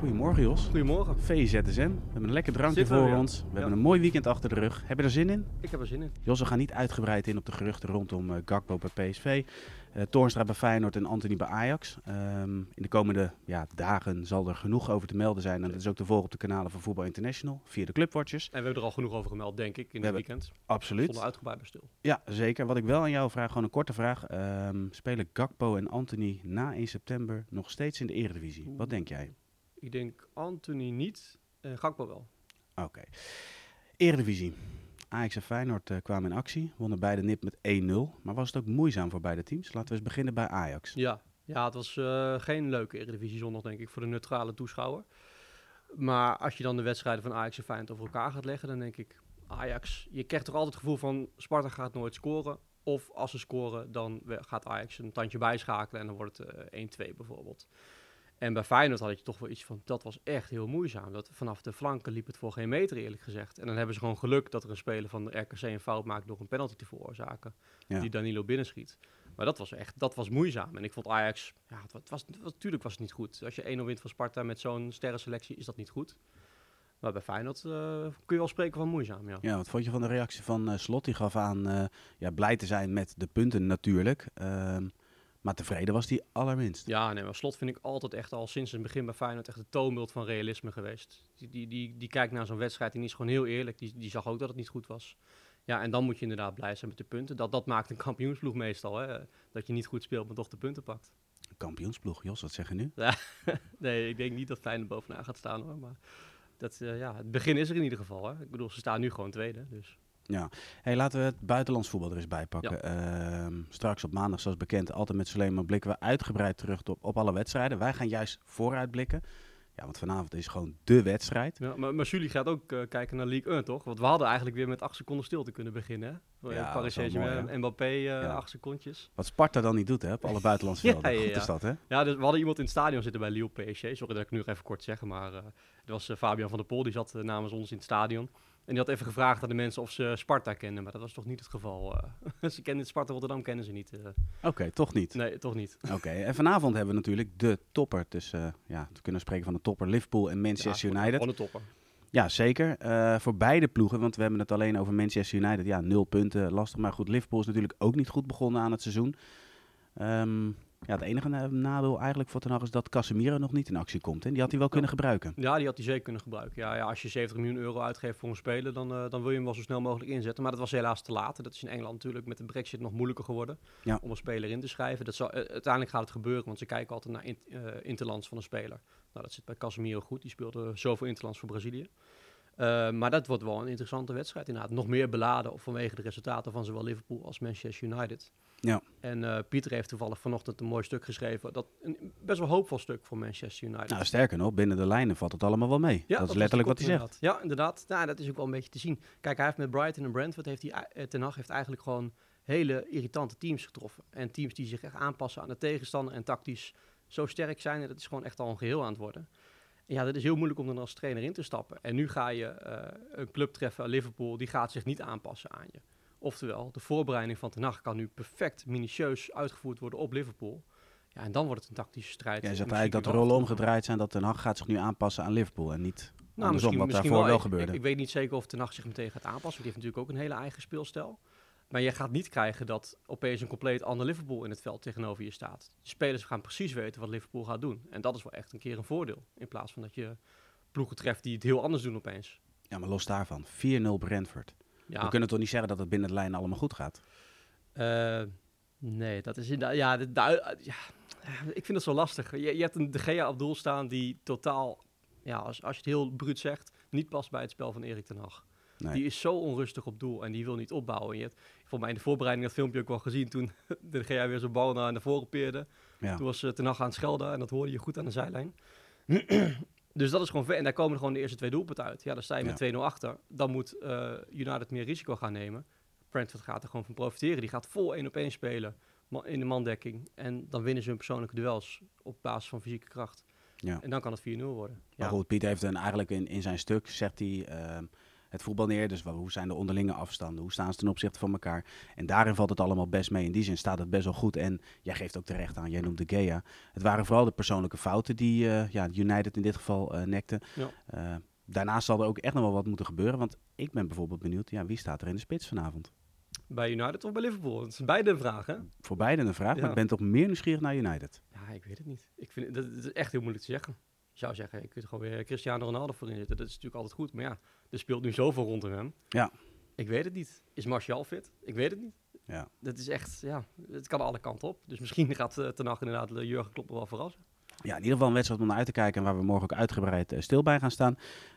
Goedemorgen Jos. Goedemorgen. VZSM. We hebben een lekker drankje Zitten we voor ons. We Ja. hebben een mooi weekend achter de rug. Heb je er zin in? Ik heb er zin in. Jos, we gaan niet uitgebreid in op de geruchten rondom eh, Gakpo bij PSV. eh Toornstra bij Feyenoord en Anthony bij Ajax. Ehm, in de komende ja, dagen zal er genoeg over te melden zijn. En dat is ook te volgen op de kanalen van Voetbal International. Via de Clubwatchers. En we hebben er al genoeg over gemeld, denk ik, in het weekend. Absoluut. Zonder uitgebreid bij stil. Ja, zeker. Wat ik wel aan jou vraag, gewoon een korte vraag. Ehm, spelen Gakpo en Anthony na 1 september nog steeds in de Eredivisie? Wat denk jij? Ik denk Anthony niet en Gakpo wel. Oké. Eredivisie. Ajax en Feyenoord eh, kwamen in actie. Wonnen beide nip met 1-0. Maar was het ook moeizaam voor beide teams? Laten we eens beginnen bij Ajax. Ja, ja het was eh, geen leuke Eredivisie zondag, denk ik, voor de neutrale toeschouwer. Maar als je dan de wedstrijden van Ajax en Feyenoord over elkaar gaat leggen, dan denk ik... Ajax, je krijgt toch altijd het gevoel van Sparta gaat nooit scoren. Of als ze scoren, dan gaat Ajax een tandje bijschakelen en dan wordt het eh, 1-2 bijvoorbeeld. En bij Feyenoord had je toch wel iets van, dat was echt heel moeizaam. Dat vanaf de flanken liep het voor geen meter eerlijk gezegd. En dan hebben ze gewoon geluk dat er een speler van de RKC een fout maakt door een penalty te veroorzaken. Ja. Die Danilo binnenschiet. Maar dat was echt, dat was moeizaam. En ik vond Ajax, ja, het was, natuurlijk was het niet goed. Als je 1-0 wint van Sparta met zo'n sterrenselectie, is dat niet goed. Maar bij Feyenoord eh, kun je wel spreken van moeizaam, ja. Ja, wat vond je van de reactie van eh, Slot? Die gaf aan eh, ja, blij te zijn met de punten natuurlijk. Maar tevreden was hij allerminst. Ja, nee, maar Slot vind ik altijd echt al sinds het begin bij Feyenoord echt het toonbeeld van realisme geweest. Die, die, die, die kijkt naar zo'n wedstrijd en die is gewoon heel eerlijk. Die, die zag ook dat het niet goed was. Ja, en dan moet je inderdaad blij zijn met de punten. Dat, dat maakt een kampioensploeg meestal, hè. Dat je niet goed speelt, maar toch de punten pakt. Een kampioensploeg, Jos, wat zeg je nu? Nee, ik denk niet dat Feyenoord bovenaan gaat staan, hoor. Maar dat, eh, ja, het begin is er in ieder geval, hè. Ik bedoel, ze staan nu gewoon tweede, dus... Hey, laten we het buitenlands voetbal er eens bij pakken. Ehm, straks op maandag, zoals bekend, altijd met Suleiman blikken we uitgebreid terug op, op alle wedstrijden. Wij gaan juist vooruit blikken. Ja, want vanavond is gewoon dé wedstrijd. Ja, maar, maar Julie gaat ook eh, kijken naar League 1, toch? Want we hadden eigenlijk weer met acht seconden stil te kunnen beginnen, hè? Ja, Ja, dat Paris Saint-Germain, Mbappé, eh Ja. acht secondjes. Wat Sparta dan niet doet, hè, op alle buitenlandse Ja, velden. ja, Goed ja. is dat, hè? Ja, dus we hadden iemand in het stadion zitten bij Lille PSG. Sorry dat ik nu nog even kort zeg, maar eh het was eh, Fabian van der Pol. Die zat eh, namens ons in het stadion. En die had even gevraagd aan de mensen of ze Sparta kenden, maar dat was toch niet het geval. eh. ze kennen Sparta Rotterdam, kennen ze niet. eh. Oké, toch niet. nee, toch niet. Oké, en vanavond hebben we natuurlijk de topper tussen, eh, ja, we kunnen spreken van de topper Liverpool en Manchester Ja, United. Gewoon een topper. Ja, zeker. Voor beide ploegen, want we hebben het alleen over Manchester United. Ja, nul punten, lastig. Maar goed, Liverpool is natuurlijk ook niet goed begonnen aan het seizoen. Ehm, ja, het enige na- nadeel eigenlijk voor Ten Hag is dat Casemiro nog niet in actie komt. En die had hij wel kunnen gebruiken. Ja, die had hij zeker kunnen gebruiken. Ja, ja, als je 70 miljoen euro uitgeeft voor een speler, dan, eh, dan wil je hem wel zo snel mogelijk inzetten. Maar dat was helaas te laat. Dat is in Engeland natuurlijk met de brexit nog moeilijker geworden Ja. om een speler in te schrijven. Dat zal, eh, uiteindelijk gaat het gebeuren, want ze kijken altijd naar in, eh, interlands van een speler. Nou, dat zit bij Casemiro goed. Die speelde zoveel interlands voor Brazilië. Maar dat wordt wel een interessante wedstrijd inderdaad. Nog meer beladen vanwege de resultaten van zowel Liverpool als Manchester United. Ja. En eh, Pieter heeft toevallig vanochtend een mooi stuk geschreven. Dat een best wel hoopvol stuk voor Manchester United. Nou, sterker nog, binnen de lijnen valt het allemaal wel mee. dat is letterlijk wat hij zegt. Ja, inderdaad. Nou, dat is ook wel een beetje te zien. Kijk, hij heeft met Brighton en Brentford, heeft hij, eh, Ten Hag heeft eigenlijk gewoon hele irritante teams getroffen. En teams die zich echt aanpassen aan de tegenstander en tactisch zo sterk zijn. En dat is gewoon echt al een geheel aan het worden. En ja, dat is heel moeilijk om er als trainer in te stappen. En nu ga je eh, een club treffen, Liverpool, die gaat zich niet aanpassen aan je. Oftewel, de voorbereiding van Ten Hag kan nu perfect minutieus uitgevoerd worden op Liverpool. Ja, en dan wordt het een tactische strijd. Jij En zegt eigenlijk dat de wel rollen omgedraaid zijn dat Ten Hag gaat zich nu aanpassen aan Liverpool en niet Nou, andersom, wat daarvoor wel, Ik- gebeurde. Ik, ik weet niet zeker of Ten Hag zich meteen gaat aanpassen. want Die heeft natuurlijk ook een hele eigen speelstijl. Maar je gaat niet krijgen dat opeens een compleet ander Liverpool in het veld tegenover je staat. De spelers gaan precies weten wat Liverpool gaat doen. En dat is wel echt een keer een voordeel. In plaats van dat je ploegen treft die het heel anders doen opeens. Ja, maar los daarvan, 4-0 Brentford. Ja, We kunnen toch niet zeggen dat het binnen de lijnen allemaal goed gaat? eh, nee, dat is inderdaad... Ja, de, de- ja, ik vind het zo lastig. Je, je hebt een De Gea op doel staan die totaal... Ja, als, als je het heel bruut zegt, niet past bij het spel van Erik ten Hag. Nee. Die is zo onrustig op doel en die wil niet opbouwen. En je hebt volgens mij in de voorbereiding dat filmpje ook wel gezien toen de GA weer zijn bal naar naar voren peerde. Ja. Toen was uh, Ten Hag aan het schelden en dat hoorde je goed aan de zijlijn. Dus dat is gewoon ver. En daar komen gewoon de eerste twee doelpunten uit. Ja, dan sta je Ja. met 2-0 achter. Dan moet eh United meer risico gaan nemen. Brentford gaat er gewoon van profiteren. Die gaat vol 1 op 1 spelen in de mandekking. En dan winnen ze hun persoonlijke duels op basis van fysieke kracht. Ja. En dan kan het 4-0 worden. Maar goed, Piet heeft dan eigenlijk in, in zijn stuk, zegt hij, ehm, het voetbal neer. Dus wel, hoe zijn de onderlinge afstanden? Hoe staan ze ten opzichte van elkaar? En daarin valt het allemaal best mee. In die zin staat het best wel goed. En jij geeft ook terecht aan, jij noemt de Gea. Het waren vooral de persoonlijke fouten die eh, ja, United in dit geval uh, nekte. Ja. Uh, daarnaast zal er ook echt nog wel wat moeten gebeuren. Want ik ben bijvoorbeeld benieuwd, ja, wie staat er in de spits vanavond? Bij United of bij Liverpool? Dat is beide een vraag, hè? Voor beide een vraag, Ja. maar ik ben toch meer nieuwsgierig naar United. Ja, ik weet het niet. Ik vind, dat, dat is echt heel moeilijk te zeggen. Zou zeggen, je kunt gewoon weer Cristiano Ronaldo voor inzetten. Dat is natuurlijk altijd goed. Maar ja, er speelt nu zoveel rondom hem. Ja. Ik weet het niet. Is Martial fit? Ik weet het niet. Ja. Dat is echt, ja, het kan alle kanten op. Dus misschien gaat uh, Ten Hag inderdaad uh, Jurgen Klopp wel verrassen. Ja, in ieder geval een wedstrijd om naar uit te kijken en waar we morgen ook uitgebreid uh, stil bij gaan staan.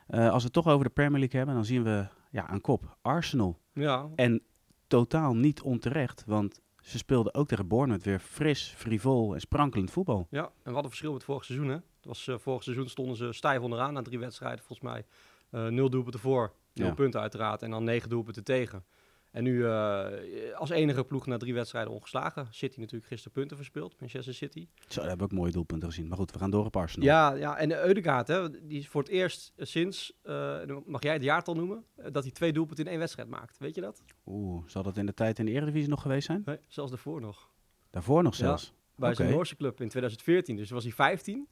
Uh, als we het toch over de Premier League hebben, dan zien we ja, aan kop Arsenal. Ja. En totaal niet onterecht, want ze speelden ook tegen Bournemouth weer fris, frivol en sprankelend voetbal. Ja, en wat een verschil met vorig seizoen, hè? Het was, uh, vorig seizoen stonden ze stijf onderaan na drie wedstrijden, volgens mij. Uh, nul doelpunten voor, nul Ja. punten uiteraard, en dan negen doelpunten tegen. En nu uh, als enige ploeg na drie wedstrijden ongeslagen. City natuurlijk gisteren punten verspeeld, Manchester City. Zo, daar hebben we ook mooie doelpunten gezien. Maar goed, we gaan door op Arsenal. Ja, ja en Eudegaard, hè, die is voor het eerst sinds, uh, mag jij het jaartal noemen, dat hij twee doelpunten in één wedstrijd maakt. Weet je dat? Oeh, zal dat in de tijd in de Eredivisie nog geweest zijn? Nee, zelfs daarvoor nog. Daarvoor nog zelfs? Bij zijn Noorse club in 2014, dus was hij 15.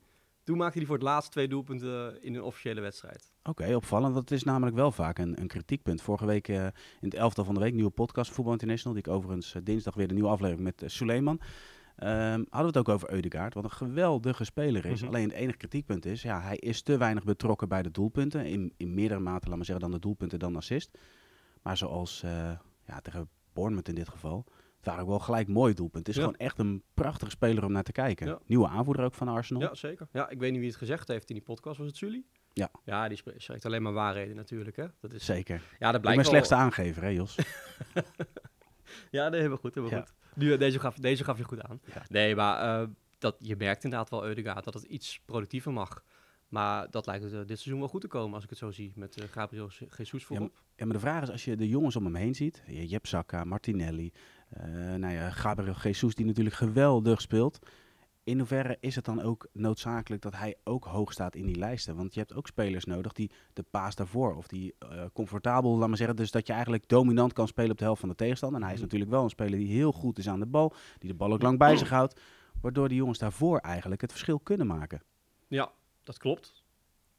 Toen maakte hij voor het laatst twee doelpunten in een officiële wedstrijd. Oké, opvallend. Want het is namelijk wel vaak een, een kritiekpunt. Vorige week uh, in het elftal van de week, nieuwe podcast Voetbal International. Die ik overigens uh, dinsdag weer de nieuwe aflevering met uh, Suleiman. Um, hadden we het ook over Eudegaard, wat een geweldige speler is. Mhm. Alleen het enige kritiekpunt is, ja, hij is te weinig betrokken bij de doelpunten. In, in meerdere mate, laat maar zeggen, dan de doelpunten dan assist. Maar zoals ja, tegen Bournemouth in dit geval, waren ook wel gelijk mooie doelpunten. Het is Ja. gewoon echt een prachtige speler om naar te kijken. Ja. Nieuwe aanvoerder ook van Arsenal. Ja, zeker. Ja, ik weet niet wie het gezegd heeft in die podcast. Was het Sully? Ja. Ja, die spreekt, alleen maar waarheden natuurlijk, hè. Dat is, Zeker. ja, dat Ik blijkt ben wel- slechtste aangever, hè Jos? Ja, nee, helemaal goed, helemaal Ja. goed. Nu, eh, deze, gaf, deze gaf je goed aan. Ja. Nee, maar eh, dat, je merkt inderdaad wel, Eudegaard, dat het iets productiever mag. Maar dat lijkt het, eh, dit seizoen wel goed te komen, als ik het zo zie, met eh, Gabriel Je- Jesus voorop. Ja, maar de vraag is, als je de jongens om hem heen ziet, je hebt Saka, Martinelli, nou ja, Gabriel Jesus, die natuurlijk geweldig speelt. In hoeverre is het dan ook noodzakelijk dat hij ook hoog staat in die lijsten? Want je hebt ook spelers nodig die de paas daarvoor, of die eh, comfortabel, laat maar zeggen, dus dat je eigenlijk dominant kan spelen op de helft van de tegenstander. En hij is Mhm. natuurlijk wel een speler die heel goed is aan de bal, die de bal ook lang bij zich houdt, waardoor die jongens daarvoor eigenlijk het verschil kunnen maken. Ja, dat klopt.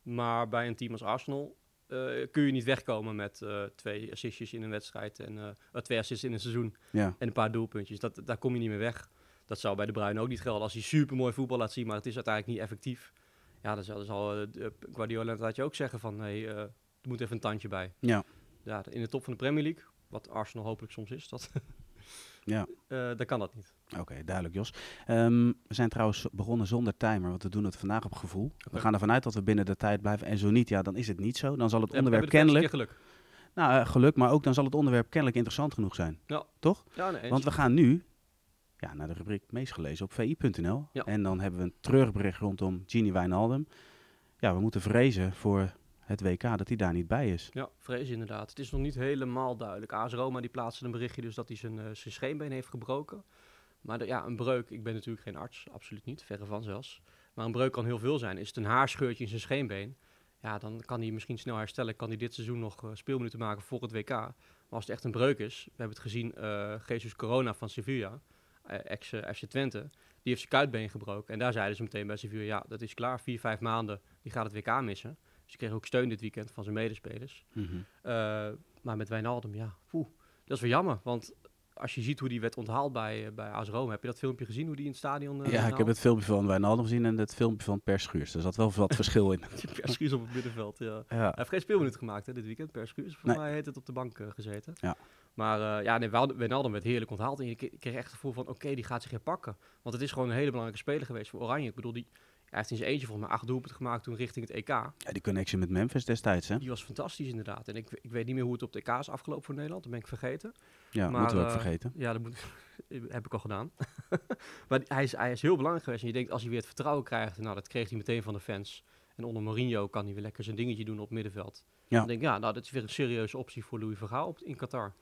Maar bij een team als Arsenal eh, kun je niet wegkomen met eh, twee assistjes in een wedstrijd en eh, twee assists in een seizoen Ja, en een paar doelpuntjes. Dat, daar kom je niet meer weg. Dat zou bij de Bruin ook niet gelden. Als hij super mooi voetbal laat zien, maar het is uiteindelijk niet effectief. Ja, dan zal, dan zal Guardiola inderdaad je ook zeggen van, hey, er moet even een tandje bij. ja, Ja, in de top van de Premier League, wat Arsenal hopelijk soms is, dat, ja. eh, dan kan dat niet. Oké, duidelijk Jos. Ehm, we zijn trouwens begonnen zonder timer, want we doen het vandaag op gevoel. We gaan ervan uit dat we binnen de tijd blijven. En zo niet, ja, dan is het niet zo. Dan zal het Ja, we onderwerp verste kennelijk, geluk. nou eh, geluk, maar ook dan zal het onderwerp kennelijk interessant genoeg zijn. Ja. Toch? Ja, nee. Want we gaan nu ja, naar de rubriek meest gelezen op vi.nl. Ja. En dan hebben we een treurbericht rondom Gini Wijnaldum. Ja, we moeten vrezen voor het WK dat hij daar niet bij is. Ja, vrees inderdaad. Het is nog niet helemaal duidelijk. AS Roma die plaatste een berichtje dus dat hij zijn, eh, zijn scheenbeen heeft gebroken. Maar ja, een breuk, ik ben natuurlijk geen arts, absoluut niet, verre van zelfs. Maar een breuk kan heel veel zijn. Is het een haarscheurtje in zijn scheenbeen, ja, dan kan hij misschien snel herstellen. Kan hij dit seizoen nog eh, speelminuten maken voor het WK. Maar als het echt een breuk is, we hebben het gezien, eh Jesus Corona van Sevilla, ex-FC Twente, die heeft zijn kuitbeen gebroken. En daar zeiden ze meteen bij Sevilla, ja, dat is klaar, vier, vijf maanden, die gaat het WK missen. Dus hij kreeg ook steun dit weekend van zijn medespelers. Mhm. Uh, maar met Wijnaldum, ja, poeh, dat is wel jammer. Want als je ziet hoe die werd onthaald bij, uh, bij AS Rome, heb je dat filmpje gezien, hoe die in het stadion... Uh, ja, ik heb het filmpje van Wijnaldum gezien en het filmpje van Per Schuurs. Er zat wel wat verschil in. Per Schuurs op het middenveld, ja. Ja. Hij heeft geen speelminuten gemaakt hè, dit weekend, Per Schuurs. Voor Nee. mij heeft het op de bank gezeten. Ja. Maar uh, ja, nee, Wijnaldum- werd heerlijk onthaald. En je kreeg echt het gevoel van, oké, die gaat zich herpakken. Want het is gewoon een hele belangrijke speler geweest voor Oranje. Ik bedoel, die, hij heeft in zijn eentje volgens mij acht doelpunten gemaakt toen richting het EK. Ja, die connectie met Memphis destijds, hè? Die was fantastisch inderdaad. En ik, ik weet niet meer hoe het op de EK is afgelopen voor Nederland. Dat ben ik vergeten. Ja, Maar, moeten we ook eh, vergeten. Ja, dat moet, heb ik al gedaan. maar hij is, hij is heel belangrijk geweest. En je denkt, als hij weer het vertrouwen krijgt, nou, dat kreeg hij meteen van de fans. En onder Mourinho kan hij weer lekker zijn dingetje doen op middenveld. Ja. Dan denk ik, ja, nou, dat is weer een serieuze optie voor Louis Vergaal op, in Qatar.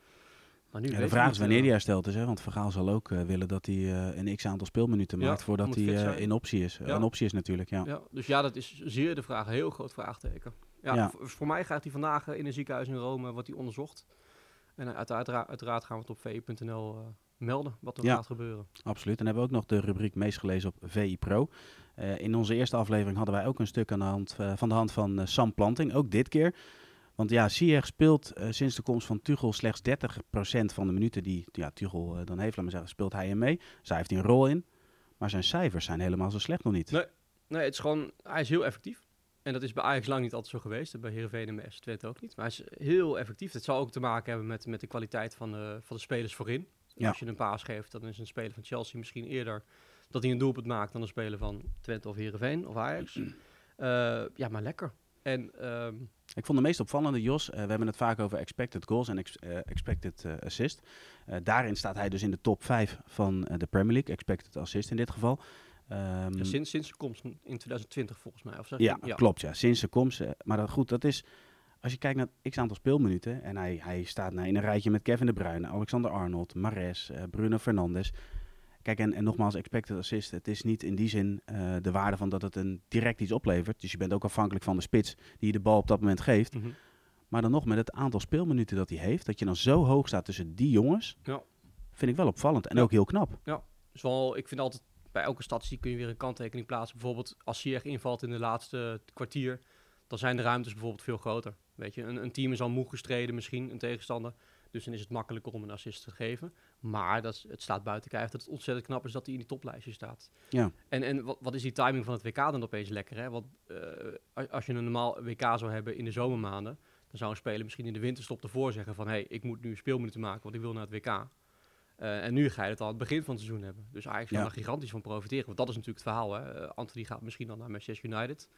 Maar nu Ja, de vraag is wanneer die hersteld is, hè? want Vergaal zal ook eh, willen dat hij eh, een x-aantal speelminuten Ja, maakt voordat hij eh, in optie is. Een optie is natuurlijk, ja. Ja, dus ja, dat is zeer de vraag. Heel groot vraagteken. Ja, voor mij gaat hij vandaag in een ziekenhuis in Rome, wordt hij onderzocht. En uiteraard, uiteraard gaan we het op vi.nl melden wat er gaat gebeuren. Absoluut. En hebben we ook nog de rubriek meest gelezen op VI Pro. In onze eerste aflevering hadden wij ook een stuk aan de hand, van de hand van Sam Planting, ook dit keer. Want ja, Ziyech speelt eh, sinds de komst van Tuchel slechts 30% van de minuten die ja, Tuchel eh, dan heeft, laat maar zeggen, speelt hij hem mee. Zij heeft hij een rol in. Maar zijn cijfers zijn helemaal zo slecht nog niet. Nee. Nee, het is gewoon, hij is heel effectief. En dat is bij Ajax lang niet altijd zo geweest. En bij Heerenveen en bij ook niet. Maar hij is heel effectief. Dat zal ook te maken hebben met, met de kwaliteit van de, van de spelers voorin. Ja. Als je een paas geeft, dan is een speler van Chelsea misschien eerder dat hij een doelpunt maakt dan een speler van Twente of Heerenveen of Ajax. Uh, ja, maar lekker. En, uh, ik vond de meest opvallende, Jos, uh, we hebben het vaak over expected goals en ex uh, expected uh, assist. daarin staat hij dus in de top 5 van de Premier League, expected assist in dit geval. Um, ja, sinds, sinds de komst in 2020 volgens mij. Of zeg ja, je? ja, klopt. Ja. Sinds de komst. maar dat, goed, dat is... Als je kijkt naar het x-aantal speelminuten... en hij, hij staat nou in een rijtje met Kevin De Bruyne, Alexander Arnold, Mares, uh, Bruno Fernandes. Kijk, en, en nogmaals, expected assist. Het is niet in die zin uh, de waarde van dat het een direct iets oplevert. Dus je bent ook afhankelijk van de spits die je de bal op dat moment geeft. Mm -hmm. Maar dan nog met het aantal speelminuten dat hij heeft... dat je dan zo hoog staat tussen die jongens... Ja. vind ik wel opvallend en ja. ook heel knap. Ja, dus wel, ik vind altijd bij elke statistiek kun je weer een kanttekening plaatsen. Bijvoorbeeld als Ziyech invalt in de laatste kwartier, dan zijn de ruimtes bijvoorbeeld veel groter. Weet je, een, een team is al moe gestreden misschien, een tegenstander. Dus dan is het makkelijker om een assist te geven. Maar dat het staat buiten kijf dat het ontzettend knap is dat hij in die toplijstje staat. Ja. En, en wat, wat is die timing van het WK dan opeens lekker? Hè? Want uh, als je een normaal WK zou hebben in de zomermaanden, dan zou een speler misschien in de winterstop ervoor zeggen van hé, hey, ik moet nu speelminuten maken, want ik wil naar het WK. Uh, en nu ga je het al aan het begin van het seizoen hebben. Dus eigenlijk kan Ja. er gigantisch van profiteren. Want dat is natuurlijk het verhaal. Hè. Uh, Anthony gaat misschien dan naar Manchester United.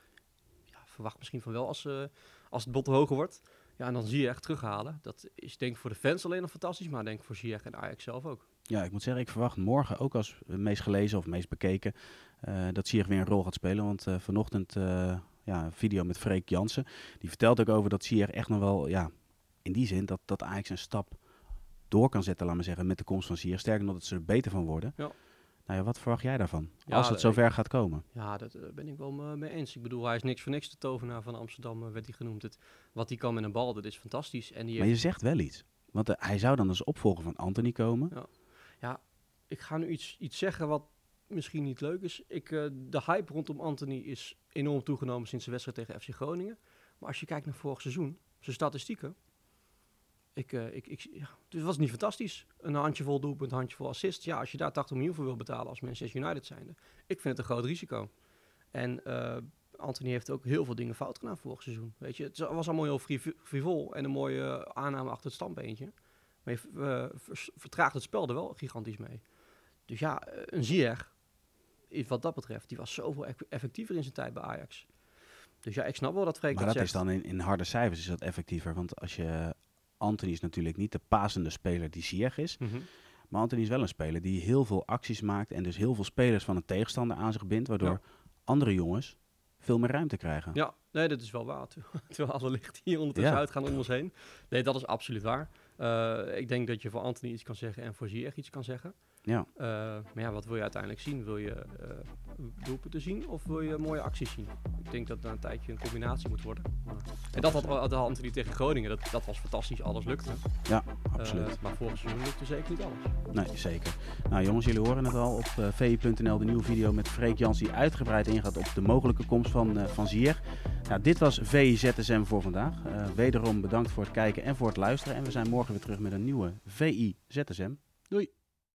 Ja, verwacht misschien van wel als, uh, als het bod hoger wordt. Ja, en dan zie je echt terughalen. Dat is denk ik voor de fans alleen nog fantastisch. Maar denk ik voor Ziyech en Ajax zelf ook. Ja, ik moet zeggen, ik verwacht morgen ook als meest gelezen of meest bekeken... Uh, dat Ziyech weer een rol gaat spelen. Want uh, vanochtend uh, ja, een video met Freek Jansen. Die vertelt ook over dat Ziyech echt nog wel... Ja, in die zin dat, dat Ajax een stap door kan zetten, laat maar zeggen, met de komst van Ziyech. Sterker nog, dat ze er beter van worden. Ja. Nou ja, wat verwacht jij daarvan? Ja, als het zover gaat komen. Ja, daar ben ik wel mee eens. Ik bedoel, hij is niks voor niks de tovenaar van Amsterdam, werd hij genoemd. Het, wat hij kan met een bal, dat is fantastisch. En die maar je zegt wel iets. Want uh, hij zou dan als opvolger van Anthony komen. Ja, ja ik ga nu iets, iets zeggen wat misschien niet leuk is. Ik, de hype rondom Anthony is enorm toegenomen sinds de wedstrijd tegen FC Groningen. Maar als je kijkt naar vorig seizoen, zijn statistieken, ik, uh, ik, ik, ja, het was niet fantastisch. Een handjevol doelpunt, een handjevol assist. Ja, als je daar 80 miljoen voor wil betalen als Manchester United zijnde. Ik vind het een groot risico. En uh, Anthony heeft ook heel veel dingen fout gedaan vorig seizoen. Weet je, het was allemaal heel friv frivol en een mooie aanname achter het standbeentje. Maar je uh, vertraagt het spel er wel gigantisch mee. Dus ja, een Ziyech, wat dat betreft, die was zoveel effectiever in zijn tijd bij Ajax. Dus ja, ik snap wel dat Freek Maar dat, dat is dan in, in harde cijfers is dat effectiever. Want als je Anthony is natuurlijk niet de pasende speler die Ziyech is. Mm -hmm. Maar Anthony is wel een speler die heel veel acties maakt. En dus heel veel spelers van een tegenstander aan zich bindt. Waardoor Ja. andere jongens veel meer ruimte krijgen. Ja, nee, dat is wel waar. Terwijl alle lichten hier ondertussen Ja. uitgaan om ons heen. Nee, dat is absoluut waar. Uh, ik denk dat je voor Anthony iets kan zeggen en voor Ziyech iets kan zeggen. Ja. Uh, maar ja, wat wil je uiteindelijk zien? Wil je uh, doelpunten zien of wil je mooie acties zien? Ik denk dat na een tijdje een combinatie moet worden. Maar, en dat had, had Anthony tegen Groningen. Dat, dat was fantastisch. Alles lukte. Ja, absoluut. Uh, maar vorig seizoen lukte zeker niet alles. Nee, zeker. Nou jongens, jullie horen het al op vi.nl. De nieuwe video met Freek Jans die uitgebreid ingaat op de mogelijke komst van, van Ziyech. Nou, dit was VIZSM voor vandaag. Wederom bedankt voor het kijken en voor het luisteren. En we zijn morgen weer terug met een nieuwe VI ZSM. Doei!